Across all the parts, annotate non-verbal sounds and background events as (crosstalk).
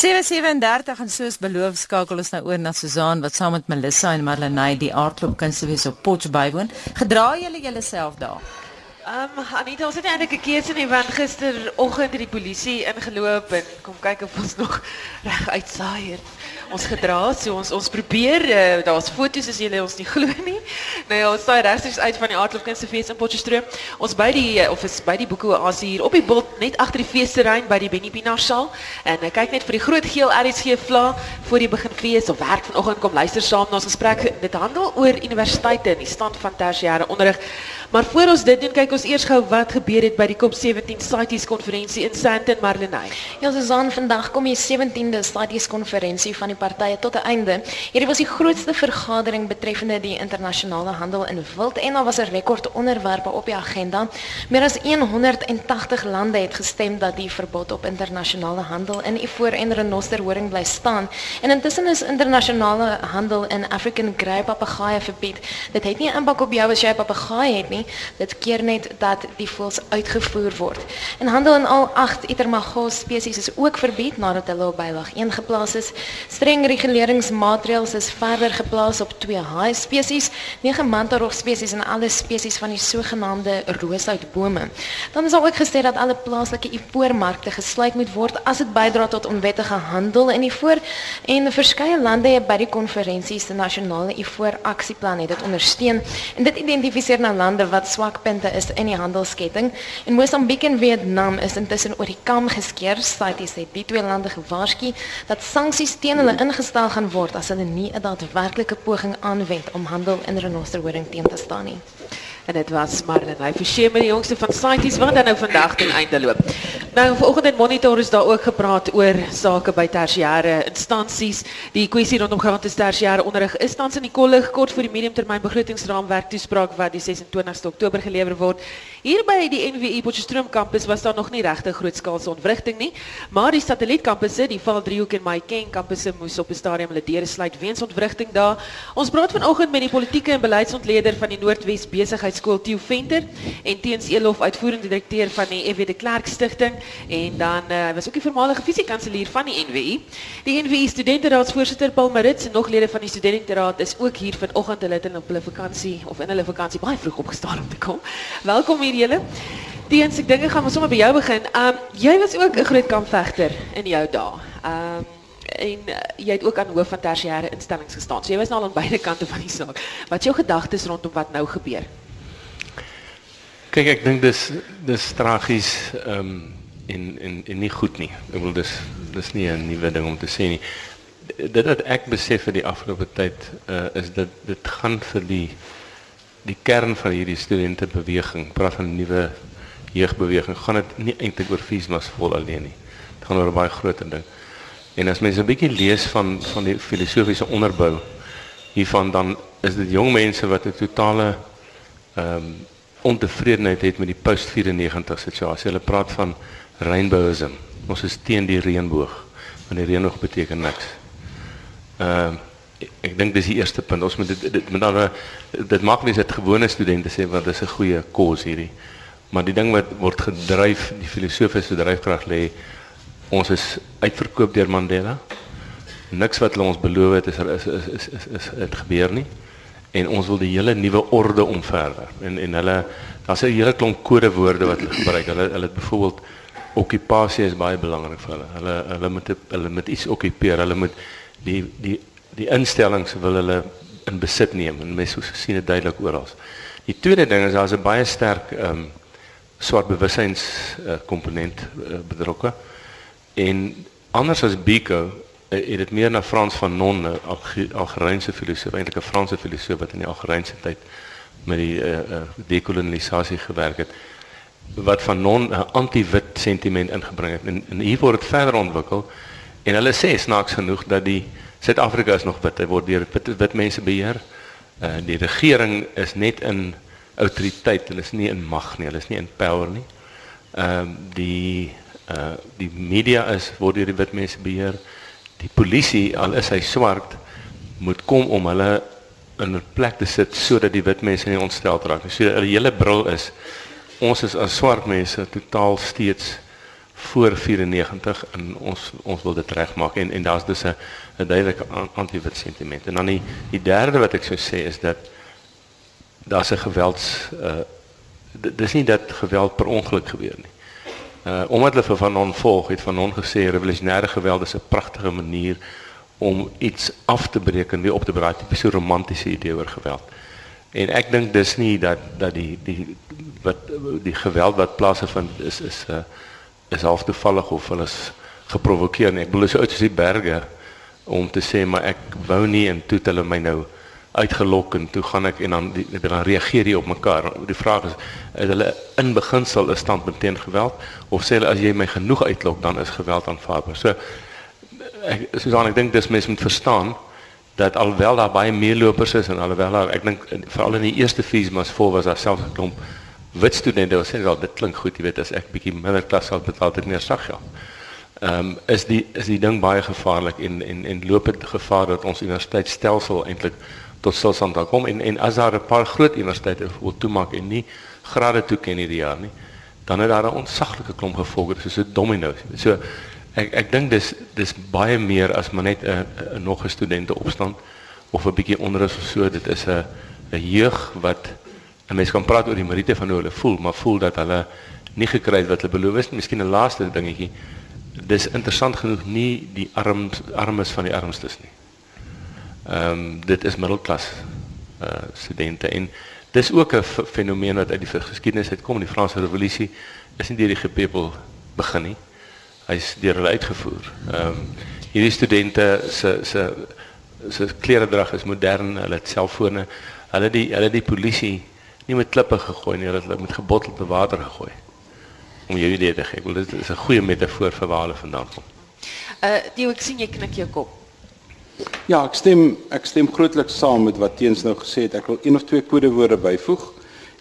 737 en soos beloof skakel ons nou oor na Susan wat saam met Melissa en Marlenae die aardklop kunstefees op Potch bywoon. Gedra julle julleself daar? Um, Anita, ons het eintlik 'n keuse nie want gisteroggend het die polisie ingeloop en kom kyk of ons (laughs) nog reg uitsaai het. Ons gedra, so ons ons probeer uh, daar's foto's as julle ons nie glo nie. Nou ja, ons saai regstreeks uit van die Aardklopkunstefees in Potchefstroom. Ons by die uh, of is by die boeke oasie hier op die bult net agter die feesterrein by die Benny Pinaar saal en uh, kyk net vir die groot geel RSG vla voor die begin fees of werk vanoggend kom luister saam na ons gesprek. Dit handel oor universiteite en die stand van tersiêre onderrig. Maar voor ons dit doen, kyk ons eers gou wat gebeur het by die COP17 CITES konferensie in Sandton Marlenae. Ja, Susan, vandag kom die 17de CITES konferensie van die partye tot 'n einde. Hierdie was die grootste vergadering betreffende die internasionale handel in wild en daar was 'n rekord onderwerpe op die agenda. Meer as 180 lande het gestem dat die verbod op internasionale handel in ivoor en renosterhoring bly staan. En intussen is internasionale handel in African grey papegaaie verbied. Dit het nie impak op jou as jy 'n papegaai het nie nie. Dit keer net dat die voëls uitgevoer word. En handel in al 8 Itermagos spesies is ook verbied nadat hulle op bylag 1 geplaas is. Streng reguleringsmaatreëls is verder geplaas op 2 haai spesies, 9 mantarog spesies en alle spesies van die sogenaamde rooshoutbome. Dan is daar ook gesê dat alle plaaslike ivoormarkte gesluit moet word as dit bydra tot onwettige handel in ivoor en verskeie lande het by die konferensie se nasionale ivoor aksieplan het dit ondersteun en dit identifiseer nou lande wat swakpunte is in die handelsketting en Mosambiek en Vietnam is intussen oor die kam geskeer. CITES het die twee lande gewaarsku dat sanksies teen hulle ingestel gaan word as hulle nie 'n daadwerklike poging aanwend om handel in renosterhoring teen te staan nie. En dit was Marlenae Forsie met die jongste van CITES wat dan nou vandag ten einde loop. Nou vanoggend in Monitor is daar ook gepraat oor sake by tersiêre instansies. Die kwessie rondom gratis tersiêre onderrig is tans in die kollig kort voor die mediumtermyn begrotingsraamwerk toespraak wat die 26ste Oktober gelewer word. Hier by die NWI Potchefstroom kampus was daar nog nie regte grootskaalse ontwrigting nie, maar die satellietkampusse, die Val Driehoek en Mahikeng kampusse moes op 'n stadium hulle deure sluit weens ontwrigting daar. Ons praat vanoggend met die politieke en beleidsontleder van die Noordwes Besigheidsskool Theo Venter en Teens Elof uitvoerende direkteur van die FW de Klerk Stichting en dan uh, was ook die voormalige fisiekanselier van die NWI. Die NWI studenteraadsvoorsitter Paul Marits en nog lede van die studenteraad is ook hier vanoggend hulle het op hulle vakansie of in hulle vakansie baie vroeg opgestaan om te kom. Welkom hier julle. Teens ek gaan maar sommer by jou begin. Um jy was ook 'n groot kampvegter in jou dae. Um en uh, jy ook aan hoof van tersiêre instellings gestaan. So jy was nou al aan beide kante van die saak. Wat is jou gedagtes rondom wat nou gebeur? Kyk, ek dink dis dis tragies um en en en nie goed nie. Ek wil dis dis nie 'n nuwe ding om te sê nie. Dit wat ek besef vir die afgelope tyd uh, is dat dit gaan vir die die kern van hierdie studente beweging, praat van nuwe jeugbeweging, gaan dit nie eintlik oor feesmas vol alleen nie. Dit gaan oor 'n baie groter ding. En as mense 'n bietjie lees van van die filosofiese onderbou hiervan dan is dit jong mense wat 'n totale ehm um, ontevredenheid het met die post 94 situasie. Hulle praat van rainbowism. Ons is teen die reënboog. Want die reënboog beteken niks. Ehm uh, ek dink dis die eerste punt. Ons moet dit dit met ander dit maak mense dit gewone studente sê wat dis 'n goeie kos hierdie. Maar die ding wat word gedryf, die filosofiese dryfkrag lê ons is uitverkoop deur Mandela. Niks wat hulle ons beloof het is is is is is, is het gebeur nie. En ons wil die hele nuwe orde omverwer. En en hulle daar's 'n hele klomp kodewoorde wat hulle gebruik. Hulle hulle het byvoorbeeld okupasie is baie belangrik vir hulle. Hulle hulle moet hulle moet iets okupeer. Hulle moet die die die instellings wil hulle in besit neem en mense sien dit duidelik oral. Die tweede ding is daar's 'n baie sterk ehm um, swart bewussyns uh, komponent uh, betrokke. En anders as Biko uh, het dit meer na Frans van Non, 'n Algerynse filosoof, eintlik 'n Franse filosoof wat in die Algerynse tyd met die uh, uh, dekolonisasie gewerk het wat van non 'n anti-wit sentiment ingebring het. En, en hier word dit verder ontwikkel en hulle sê snaaks genoeg dat die Suid-Afrika is nog wit. Hy word deur wit, wit mense beheer. Uh die regering is net in autoriteit, hulle is nie in mag nie, hulle is nie in power nie. Ehm uh, die uh die media is word deur die wit mense beheer. Die polisie al is hy swart moet kom om hulle in 'n plek te sit sodat die wit mense nie ontstel raak nie. So die hele bril is ons is as swart mense totaal steeds voor 94 en ons ons wil dit regmaak en en daar's dus 'n 'n duidelike anti-wit sentiment. En dan die die derde wat ek sou sê is dat daar's 'n gewelds uh dis nie dat geweld per ongeluk gebeur nie. Uh omdat hulle vir van hom volg het van hom gesê revolusionêre geweld is 'n pragtige manier om iets af te breek en weer op te bou, tipe so romantiese idee oor geweld. En ek dink dis nie dat dat die die wat die geweld wat plaasvind is is 'n uh, is half toevallig of hulle is geprovokeer nie. Ek bedoel so uit die berge om te sê maar ek wou nie en toe het hulle my nou uitgelok en toe gaan ek en dan die, dan reageer jy op mekaar. Die vraag is is hulle in beginsel 'n standpunt teen geweld of sê hulle as jy my genoeg uitlok dan is geweld aanvaarbaar. So ek Susan ek dink dis mense moet verstaan dat alhoewel daar baie meelopers is en alhoewel daar ek dink veral in die eerste fees mas vol was daar selfs 'n klomp wit studente wat sê wel dit klink goed, jy weet as ek bietjie minder klas sal betaal dit meer sag geld. Ehm um, is die is die ding baie gevaarlik en en en loop dit gevaar dat ons universiteitsstelsel eintlik tot stilstand daar kom en en as daar 'n paar groot universiteite wil toemaak en nie grade toeken hierdie jaar nie, dan het daar 'n ontsaglike klomp gevolge soos 'n domino. So ek ek dink dis dis baie meer as maar net 'n nog 'n studente opstand of 'n bietjie onrus of so, dit is 'n 'n jeug wat 'n mens kan praat oor die meriete van hoe hulle voel, maar voel dat hulle nie gekry het wat hulle beloof het nie. Miskien 'n laaste dingetjie. Dis interessant genoeg nie die arms armes van die armstes nie. Ehm um, dit is middelklas uh studente en dis ook 'n fenomeen wat uit die geskiedenis uitkom. Die Franse revolusie is nie deur die gepepel begin nie. Hy's deur hulle uitgevoer. Ehm um, hierdie studente se se se kleredrag is modern, hulle het selfone. Hulle die hulle die polisie nie met klippe gegooi nie, hulle het met gebottelde water gegooi. Om jou idee te gee. Dit is 'n goeie metafoor vir waar hulle vandaan kom. Uh die ek sien jy knik jou kop. Ja, ek stem ek stem grootliks saam met wat Teens nou gesê het. Ek wil een of twee kodewoorde byvoeg.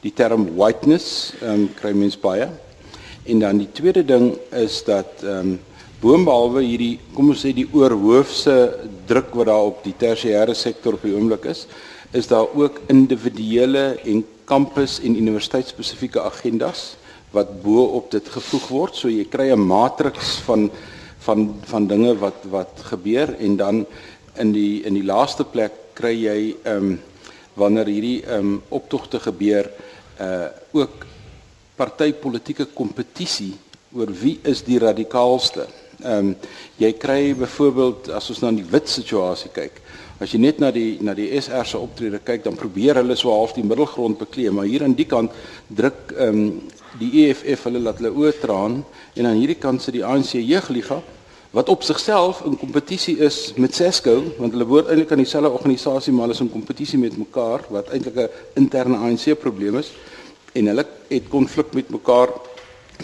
Die term whiteness ehm um, kry mens baie. En dan die tweede ding is dat ehm um, boonbehalwe hierdie kom ons sê die oorhoofse druk wat daar op die tersiêre sektor op die oomblik is, is daar ook individuele en kampus en universiteitsspesifieke agendas wat bo op dit gevoeg word. So jy kry 'n matriks van van van dinge wat wat gebeur en dan in die in die laaste plek kry jy ehm um, wanneer hierdie ehm um, optogte gebeur uh ook partytetiese kompetisie oor wie is die radikaalste. Ehm um, jy kry byvoorbeeld as ons na die wit situasie kyk, As jy net na die na die SR se optrede kyk, dan probeer hulle so half die middelgrond bekleem, maar hier aan die kant druk ehm um, die EFF hulle laat hulle oortraan en aan hierdie kant sit die ANC jeugliga wat op sigself in kompetisie is met Sesco, want hulle behoort eintlik aan dieselfde organisasie, maar hulle is in kompetisie met mekaar wat eintlik 'n interne ANC probleem is. En hulle het konflik met mekaar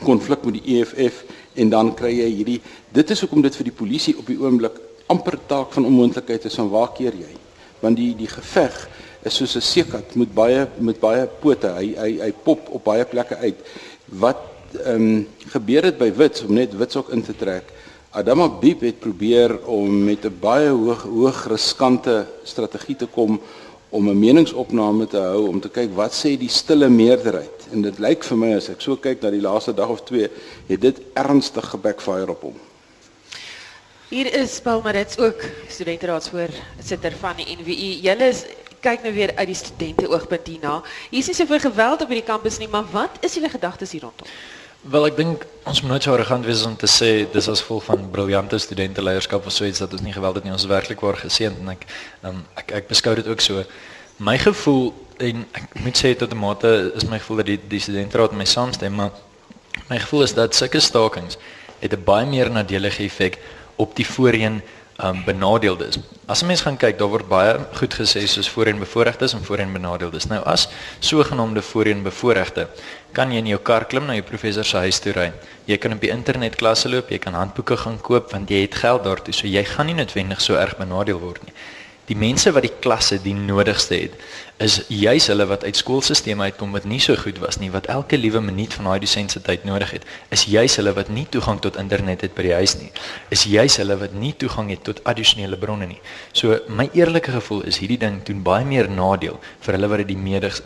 konflik met die EFF en dan kry jy hierdie dit is hoekom dit vir die polisie op die oomblik amper taak van onmoontlikheid is van waar keer jy? Want die die geveg is soos 'n seekat met baie met baie pote. Hy hy hy pop op baie plekke uit. Wat ehm um, gebeur het by Wits om net Wits ook in te trek? Adama Biep het probeer om met 'n baie hoog hoog riskante strategie te kom om 'n meningsopname te hou om te kyk wat sê die stille meerderheid. En dit lyk vir my as ek so kyk na die laaste dag of twee, het dit ernstig gebackfire op hom. Hier is Paul Marits ook studenteraadsvoorsitter van die NWU. Julle is kyk nou weer uit die studente oogpunt hierna. Hier is nie soveel geweld op hierdie kampus nie, maar wat is julle gedagtes hier rondom? Wel ek dink ons moet nooit so arrogant wees om te sê dis as gevolg van briljante studente leierskap of so iets dat ons nie geweld het nie. Ons werklik waar geseënd en ek um, ek ek beskou dit ook so. My gevoel en ek moet sê tot 'n mate is my gevoel dat die die studentraad my saamstem, maar my gevoel is dat sulke stakings het 'n baie meer nadelige effek op die voorheen um, benadeeldes. As 'n mens gaan kyk, daar word baie goed gesê soos voorheen bevoorregtes en voorheen benadeeldes. Nou as sogenaamde voorheen bevoorregte, kan jy in jou kar klim na jou professor se huis toe ry. Jy kan op die internet klasse loop, jy kan handboeke gaan koop want jy het geld daartoe. So jy gaan nie noodwendig so erg benadeel word nie die mense wat die klasse die nodigste het is juis hulle wat uit skoolstelsels uitkom wat nie so goed was nie wat elke liewe minuut van daai dosent se tyd nodig het is juis hulle wat nie toegang tot internet het by die huis nie is juis hulle wat nie toegang het tot addisionele bronne nie. So my eerlike gevoel is hierdie ding doen baie meer nadeel vir hulle wat dit die meedig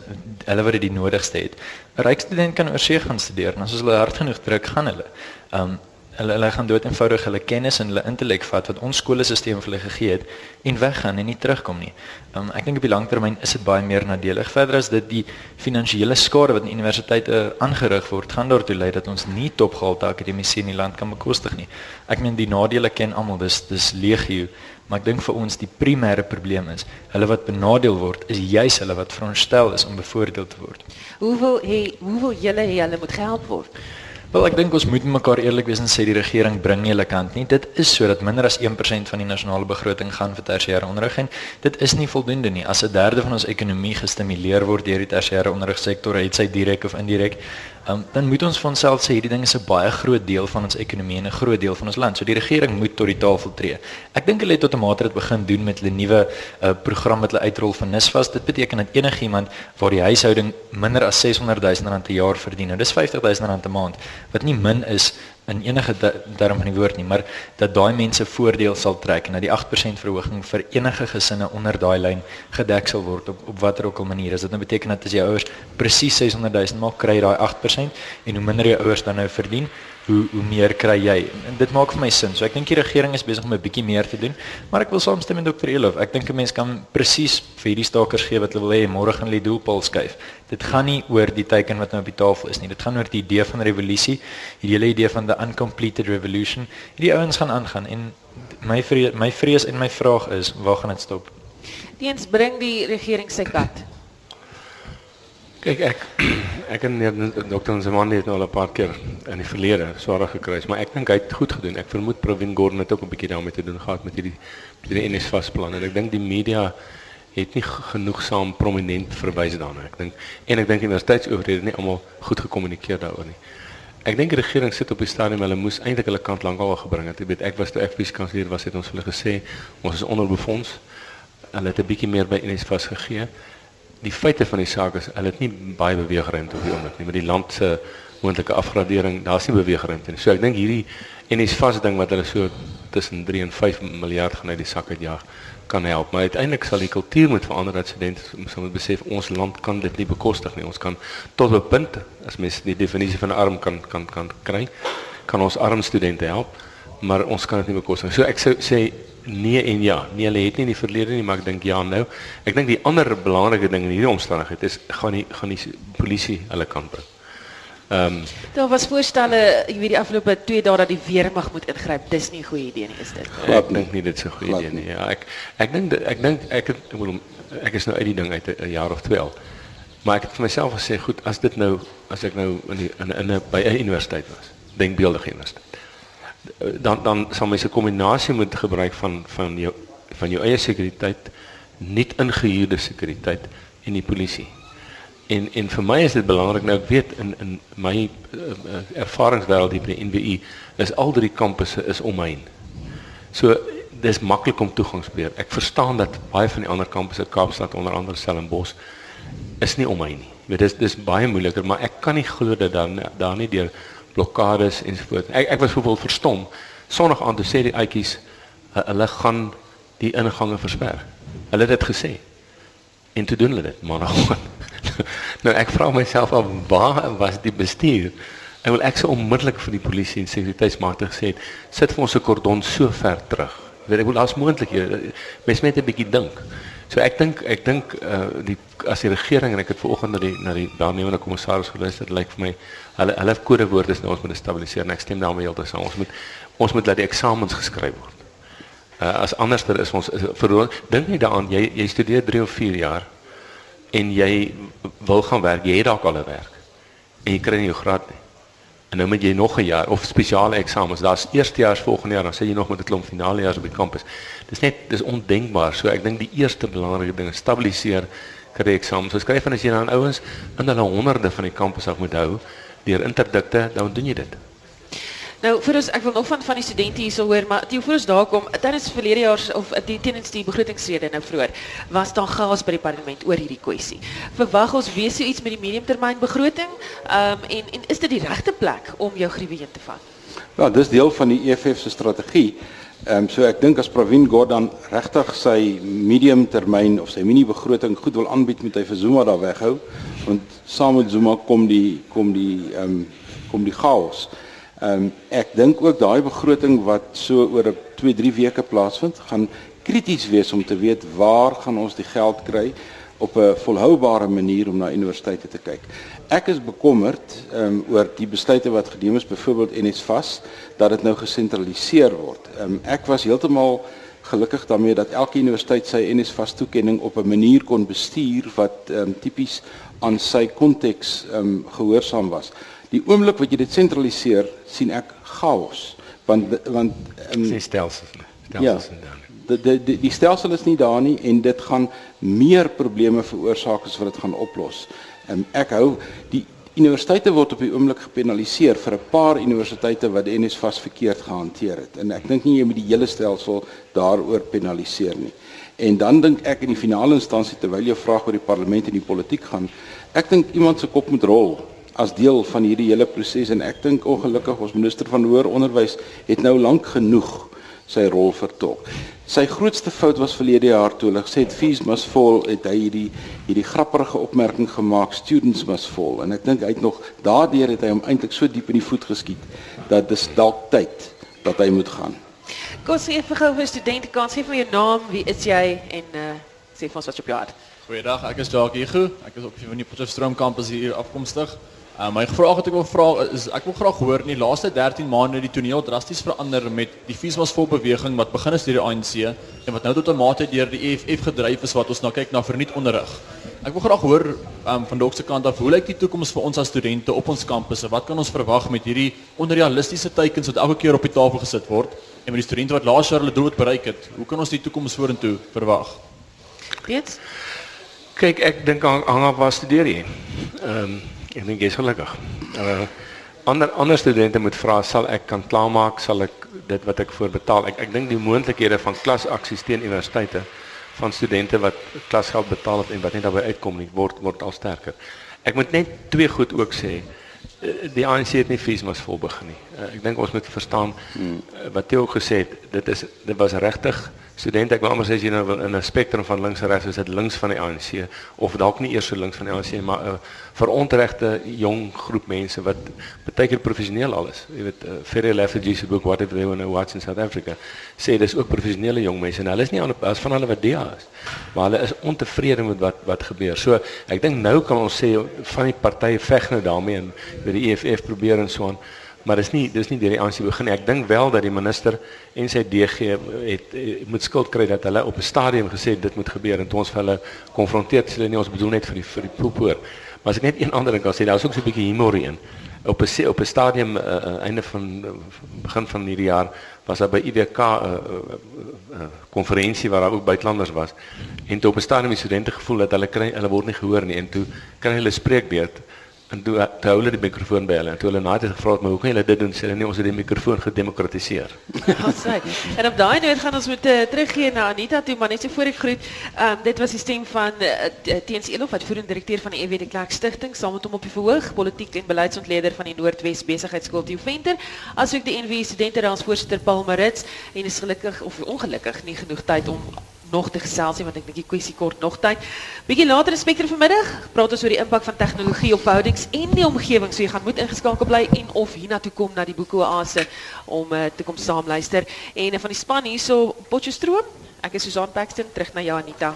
hulle wat dit die nodigste het. 'n ryk student kan oorsee gaan studeer en as hulle hard genoeg druk gaan hulle. Um, hulle hulle gaan dood eenvoudig hulle kennis en hulle intellek vat wat ons skoolstelsel vir hulle gegee het en weggaan en nie terugkom nie. Um, ek dink op die langtermyn is dit baie meer nadelig. Verder as dit die finansiële skade wat in universiteite aangerig word, gaan daartoe lei dat ons nie topgehalte akademici in die land kan bekostig nie. Ek meen die nadele ken almal, dis dis legio, maar ek dink vir ons die primêre probleem is, hulle wat benadeel word is juis hulle wat veronderstel is om bevoordeel te word. Hoeveel hê hoeveel julle hê hulle moet gehelp word? Wel ek dink ons moet mekaar eerlik wees en sê die regering bring nie hulle kant nie. Dit is sodat minder as 1% van die nasionale begroting gaan vir tersiêre onderrig en dit is nie voldoende nie. As 'n derde van ons ekonomie gestimuleer word deur die tersiêre onderrigsektor, het sy direk of indirek, um, dan moet ons vir onsself sê hierdie ding is 'n baie groot deel van ons ekonomie en 'n groot deel van ons land. So die regering moet tot die tafel tree. Ek dink hulle het tot 'n mate dit begin doen met hulle nuwe uh, program wat hulle uitrol van NISVAS. Dit beteken dat enigiemand waar die huishouding minder as 600 000 rand per jaar verdien, nou dis 50 000 rand 'n maand, wat nie min is in enige term van die woord nie, maar dat daai mense voordeel sal trek en dat die 8% verhoging vir enige gesinne onder daai lyn gedek sal word op op watter ook al manier. As dit nou beteken dat as jou ouers presies 600 000 maak, kry jy daai 8% en hoe minder jou ouers dan nou verdien, hoe hoe meer kry jy. En dit maak vir my sin. So ek dink die regering is besig om 'n bietjie meer te doen, maar ek wil saamstem met Dr. Elof. Ek dink 'n mens kan presies vir hierdie stakers gee wat hulle wil hê môre gaan hulle die doelpaal skuif. Dit gaan nie oor die teken wat nou op die tafel is nie. Dit gaan oor die idee van revolusie, die hele idee van the uncompleted revolution. Hierdie ouens gaan aangaan en my vrees, my vrees en my vraag is, waar gaan dit stop? Teens bring die regering sy kat. Kyk ek (clears throat) ek en dokter Zaman het nou al 'n paar keer in die verlede swaar gekry, maar ek dink hy het goed gedoen. Ek vermoed Provin Gordon het ook 'n bietjie daarmee te doen gehad met hierdie met die NSFAS plan en ek dink die media het nie genoegsaam prominent verwys daarna. Ek dink en ek dink universiteitsowerhede nie almal goed gekommunikeer daaroor nie. Ek dink die regering sit op die stadium hulle moes eintlik hulle kant lankal gebring het. Jy weet ek was toe ek vice-kanselier was het ons hulle gesê ons is onderbefonds. Hulle het 'n bietjie meer by NSFAS gegee die feite van die saak is hulle het nie baie beweegruimte op die oomblik nie met die land se moontlike afgradering daar's nie beweegruimte nie so ek dink hierdie en is vas ding wat hulle so tussen 3 en 5 miljard gaan uit die sak uitjaag kan help maar uiteindelik sal die kultuur moet verander dat studente moet besef ons land kan dit nie bekostig nie ons kan tot 'n punt as mens die definisie van arm kan kan kan kry kan ons arm studente help maar ons kan dit nie bekostig so ek sou sê nee en ja. Nee, hulle het nie in die verlede nie, maar ek dink ja nou. Ek dink die ander belangrike ding in hierdie omstandigheid is gaan die gaan die polisie hulle kant bring. Ehm um, daar was voorstelle, jy weet die afgelope 2 dae dat die weermag moet ingryp. Dis nie 'n goeie idee nie, is dit? Ek dink nie dit is 'n goeie idee nie. Ja, ek ek dink ek dink ek ek moet ek is nou uit die ding uit 'n jaar of 2 al. Maar ek het vir myself gesê, goed, as dit nou as ek nou in die, in 'n by 'n universiteit was, denkbeeldige universiteit dan dan sal mens 'n kombinasie moet gebruik van van jou van jou eie sekuriteit, nie ingehuurde sekuriteit en die polisie. En en vir my is dit belangrik nou ek weet in in my uh, ervaringswêreld hier by die NWU is al drie kampusse is omheen. So dis maklik om toegangsbeheer. Ek verstaan dat baie van die ander kampusse Kaapstad onder andere Stellenbosch is nie omheen nie. Jy weet dis dis baie moeiliker, maar ek kan nie glo dat dan daar nie deur blokkades ensovoorts. Ek ek was bijvoorbeeld verstom. Sondag aand toe sê die uitjies hulle gaan die ingange versper. Hulle het dit gesê. En toe doen hulle dit maandag. (laughs) (laughs) nou ek vra myself af waar was die bestuur? Ek wil ek sou onmiddellik vir die polisie en sekuriteitsmagte gesê het, sit vir ons 'n kordon so ver terug. Weet ek wil as moontlik mens met 'n bietjie dink. So ek dink ek dink uh, die as die regering en ek het vanoggend na die na die waarnemende kommissaris geluister, lyk vir my hulle hulle kodewoord is nou ons moet stabiliseer en ek stem daarmee heeltemal saam. Ons moet ons moet laat die eksamens geskryf word. Uh, as anderster is ons vir dink nie daaraan jy jy studeer 3 of 4 jaar en jy wil gaan werk, jy het dalk al 'n werk en jy kry nie jou graad nie. En nou moet jy nog 'n jaar of spesiale eksamens. Daar's eerstejaars volgende jaar, dan sê jy nog met 'n klomp finalejaars op die kampus. Dis net dis ondenkbaar. So ek dink die eerste belangrike ding is stabiliseer kry eksamens. So skryf van as jy dan ouens in hulle honderde van die kampus af moet hou deur interdikte, dan doen jy dit. Nou vir ons ek wil nog van van die studente hierso hoor, maar die voor ons daar kom, tydens verlede jaar of die tydens die begrotingsrede nou vroeër, was daar chaos by die parlement oor hierdie kwessie. Verwag ons weer so iets met die mediumtermyn begroting? Ehm um, en en is dit die regte plek om jou griewe heen te vat? Ja, dis deel van die EFF se strategie. Ehm um, so ek dink as Pravin Gordhan regtig sy mediumtermyn of sy mini begroting goed wil aanbied met hy vir Zuma daar weghou, want saam met Zuma kom die kom die ehm um, kom die chaos. Ehm um, ek dink ook daai begroting wat so oor 'n 2-3 weke plaasvind, gaan krities wees om te weet waar gaan ons die geld kry op 'n volhoubare manier om na universiteite te kyk. Ek is bekommerd um, oor die besluite wat geneem is byvoorbeeld NSFAS dat dit nou gesentraliseer word. Um, ek was heeltemal gelukkig daarmee dat elke universiteit sy NSFAS toekenning op 'n manier kon bestuur wat um, tipies aan sy konteks um, gehoorsaam was. Die oomblik wat jy dit sentraliseer, sien ek chaos want want um, stelsels stelsels ja, die die die stelsel is nie daar nie en dit gaan meer probleme veroorsaak as wat dit gaan oplos. Um, ek hou die universiteite word op die oomblik gepenaliseer vir 'n paar universiteite wat die NSFAS verkeerd gehanteer het en ek dink nie jy moet die hele stelsel daaroor penaliseer nie. En dan dink ek in die finale instansie terwyl jy vraag oor die parlement en die politiek gaan, ek dink iemand se kop moet rol as deel van hierdie hele proses en ek dink ongelukkig ons minister van hoër onderwys het nou lank genoeg sy rol vertolk. Sy grootste fout was verlede jaar toe hulle gesê het fees must fall, het hy hierdie hierdie grappige opmerking gemaak students must fall en ek dink hy het nog daardeur het hy hom eintlik so diep in die voet geskiet dat dis dalk tyd dat hy moet gaan. Kom sê vir gou vir studente kan sê van jou naam, wie is jy en uh, sê vir ons wat jy op jou hart. Goeiedag, ek is Jacques Hugo. Ek is op die Potchefstroom kampus hier afkomstig. Uh, my vraag wat ek wil vra is ek wil graag hoor in die laaste 13 maande die toneel drasties verander met die beweging wat begin is deur die ANC en wat nou tot 'n mate deur die EFF gedryf is wat ons nou kyk na verniet onderrig. Ek wil graag hoor um, van dokter se kant af hoe lyk die toekoms vir ons as studente op ons kampusse? Wat kan ons verwag met hierdie onrealistiese teikens wat elke keer op die tafel gesit word en met die studente wat laas jaar hulle doel bereik het? Hoe kan ons die toekoms vorentoe verwag? Weet? Kyk, ek dink hang af waar studeer jy. Ehm um, Ek dink jy's gelukkig. Uh ander ander studente moet vra sal ek kan klaarmaak sal ek dit wat ek voorbetaal ek ek dink die moontlikhede van klasaksies teen universiteite van studente wat klasgeld betaal het en wat net daarby uitkom nie word word al sterker. Ek moet net twee goed ook sê. Uh, die ANC het nie fees mas vol begin nie. Uh, ek dink ons moet verstaan hmm. uh, wat Theo gesê het. Dit is dit was regtig studente ek wil amper sê as jy nou in 'n spektrum van links en regs is dit links van die ANC of dalk nie eers so links van die ANC maar 'n uh, verontregte jong groep mense wat baie keer professioneel al is. Jy weet uh, Ferry Lafferty se boek what if they were watch in South Africa sê dis ook professionele jong mense en hulle is nie aan as van hulle wat DA is maar hulle is ontevrede met wat wat gebeur. So ek dink nou kan ons sê van die partye veg nou daarmee en by die EFF probeer en so aan maar dis nie dis nie deur die ANC begin nie. Ek dink wel dat die minister en sy DG het, het moet skuld kry dat hulle op 'n stadium gesê dit moet gebeur en toe ons vir hulle konfronteer sê hulle nie ons bedoel net vir die vir die propoor. Maar as ek net een ander ding kan sê, daar is ook so 'n bietjie humor in. Op 'n op 'n stadium uh, einde van begin van hierdie jaar was daar by IWK 'n uh, uh, uh, konferensie waar daar ook buitelanders was en toe op 'n stadium die studente gevoel dat hulle kry hulle word nie gehoor nie en toe kry hulle spreekbeurt en toe toe hulle die mikrofoon by hulle en toe hulle na dit gevra het maar hoe kan julle dit doen sê hulle nee ons het die mikrofoon gedemokratiseer. (laughs) Ja, sê. En op daai noot gaan ons moet uh, teruggee na Anita toe maar net so voor ek groet. Ehm um, dit was die stem van uh, Teens Elof wat voerende direkteur van die EW de Klerk Stichting saam met hom op die verhoog politiek en beleidsontleder van die Noordwes Besigheidsskool Theo Venter asook die NW studente raad voorsitter Paul Marits en is gelukkig of ongelukkig nie genoeg tyd om nog te gesels want ek dink die kwessie kort nog tyd. Bietjie later in Spectrum vanmiddag praat ons oor die impak van tegnologie op verhoudings en die omgewing. So jy gaan moet ingeskakel bly en of hiernatoe kom na die Boeke Oase om uh, te kom saam luister. En uh, van die span hierso Potchefstroom. Ek is Susan Paxton terug na jou Anita.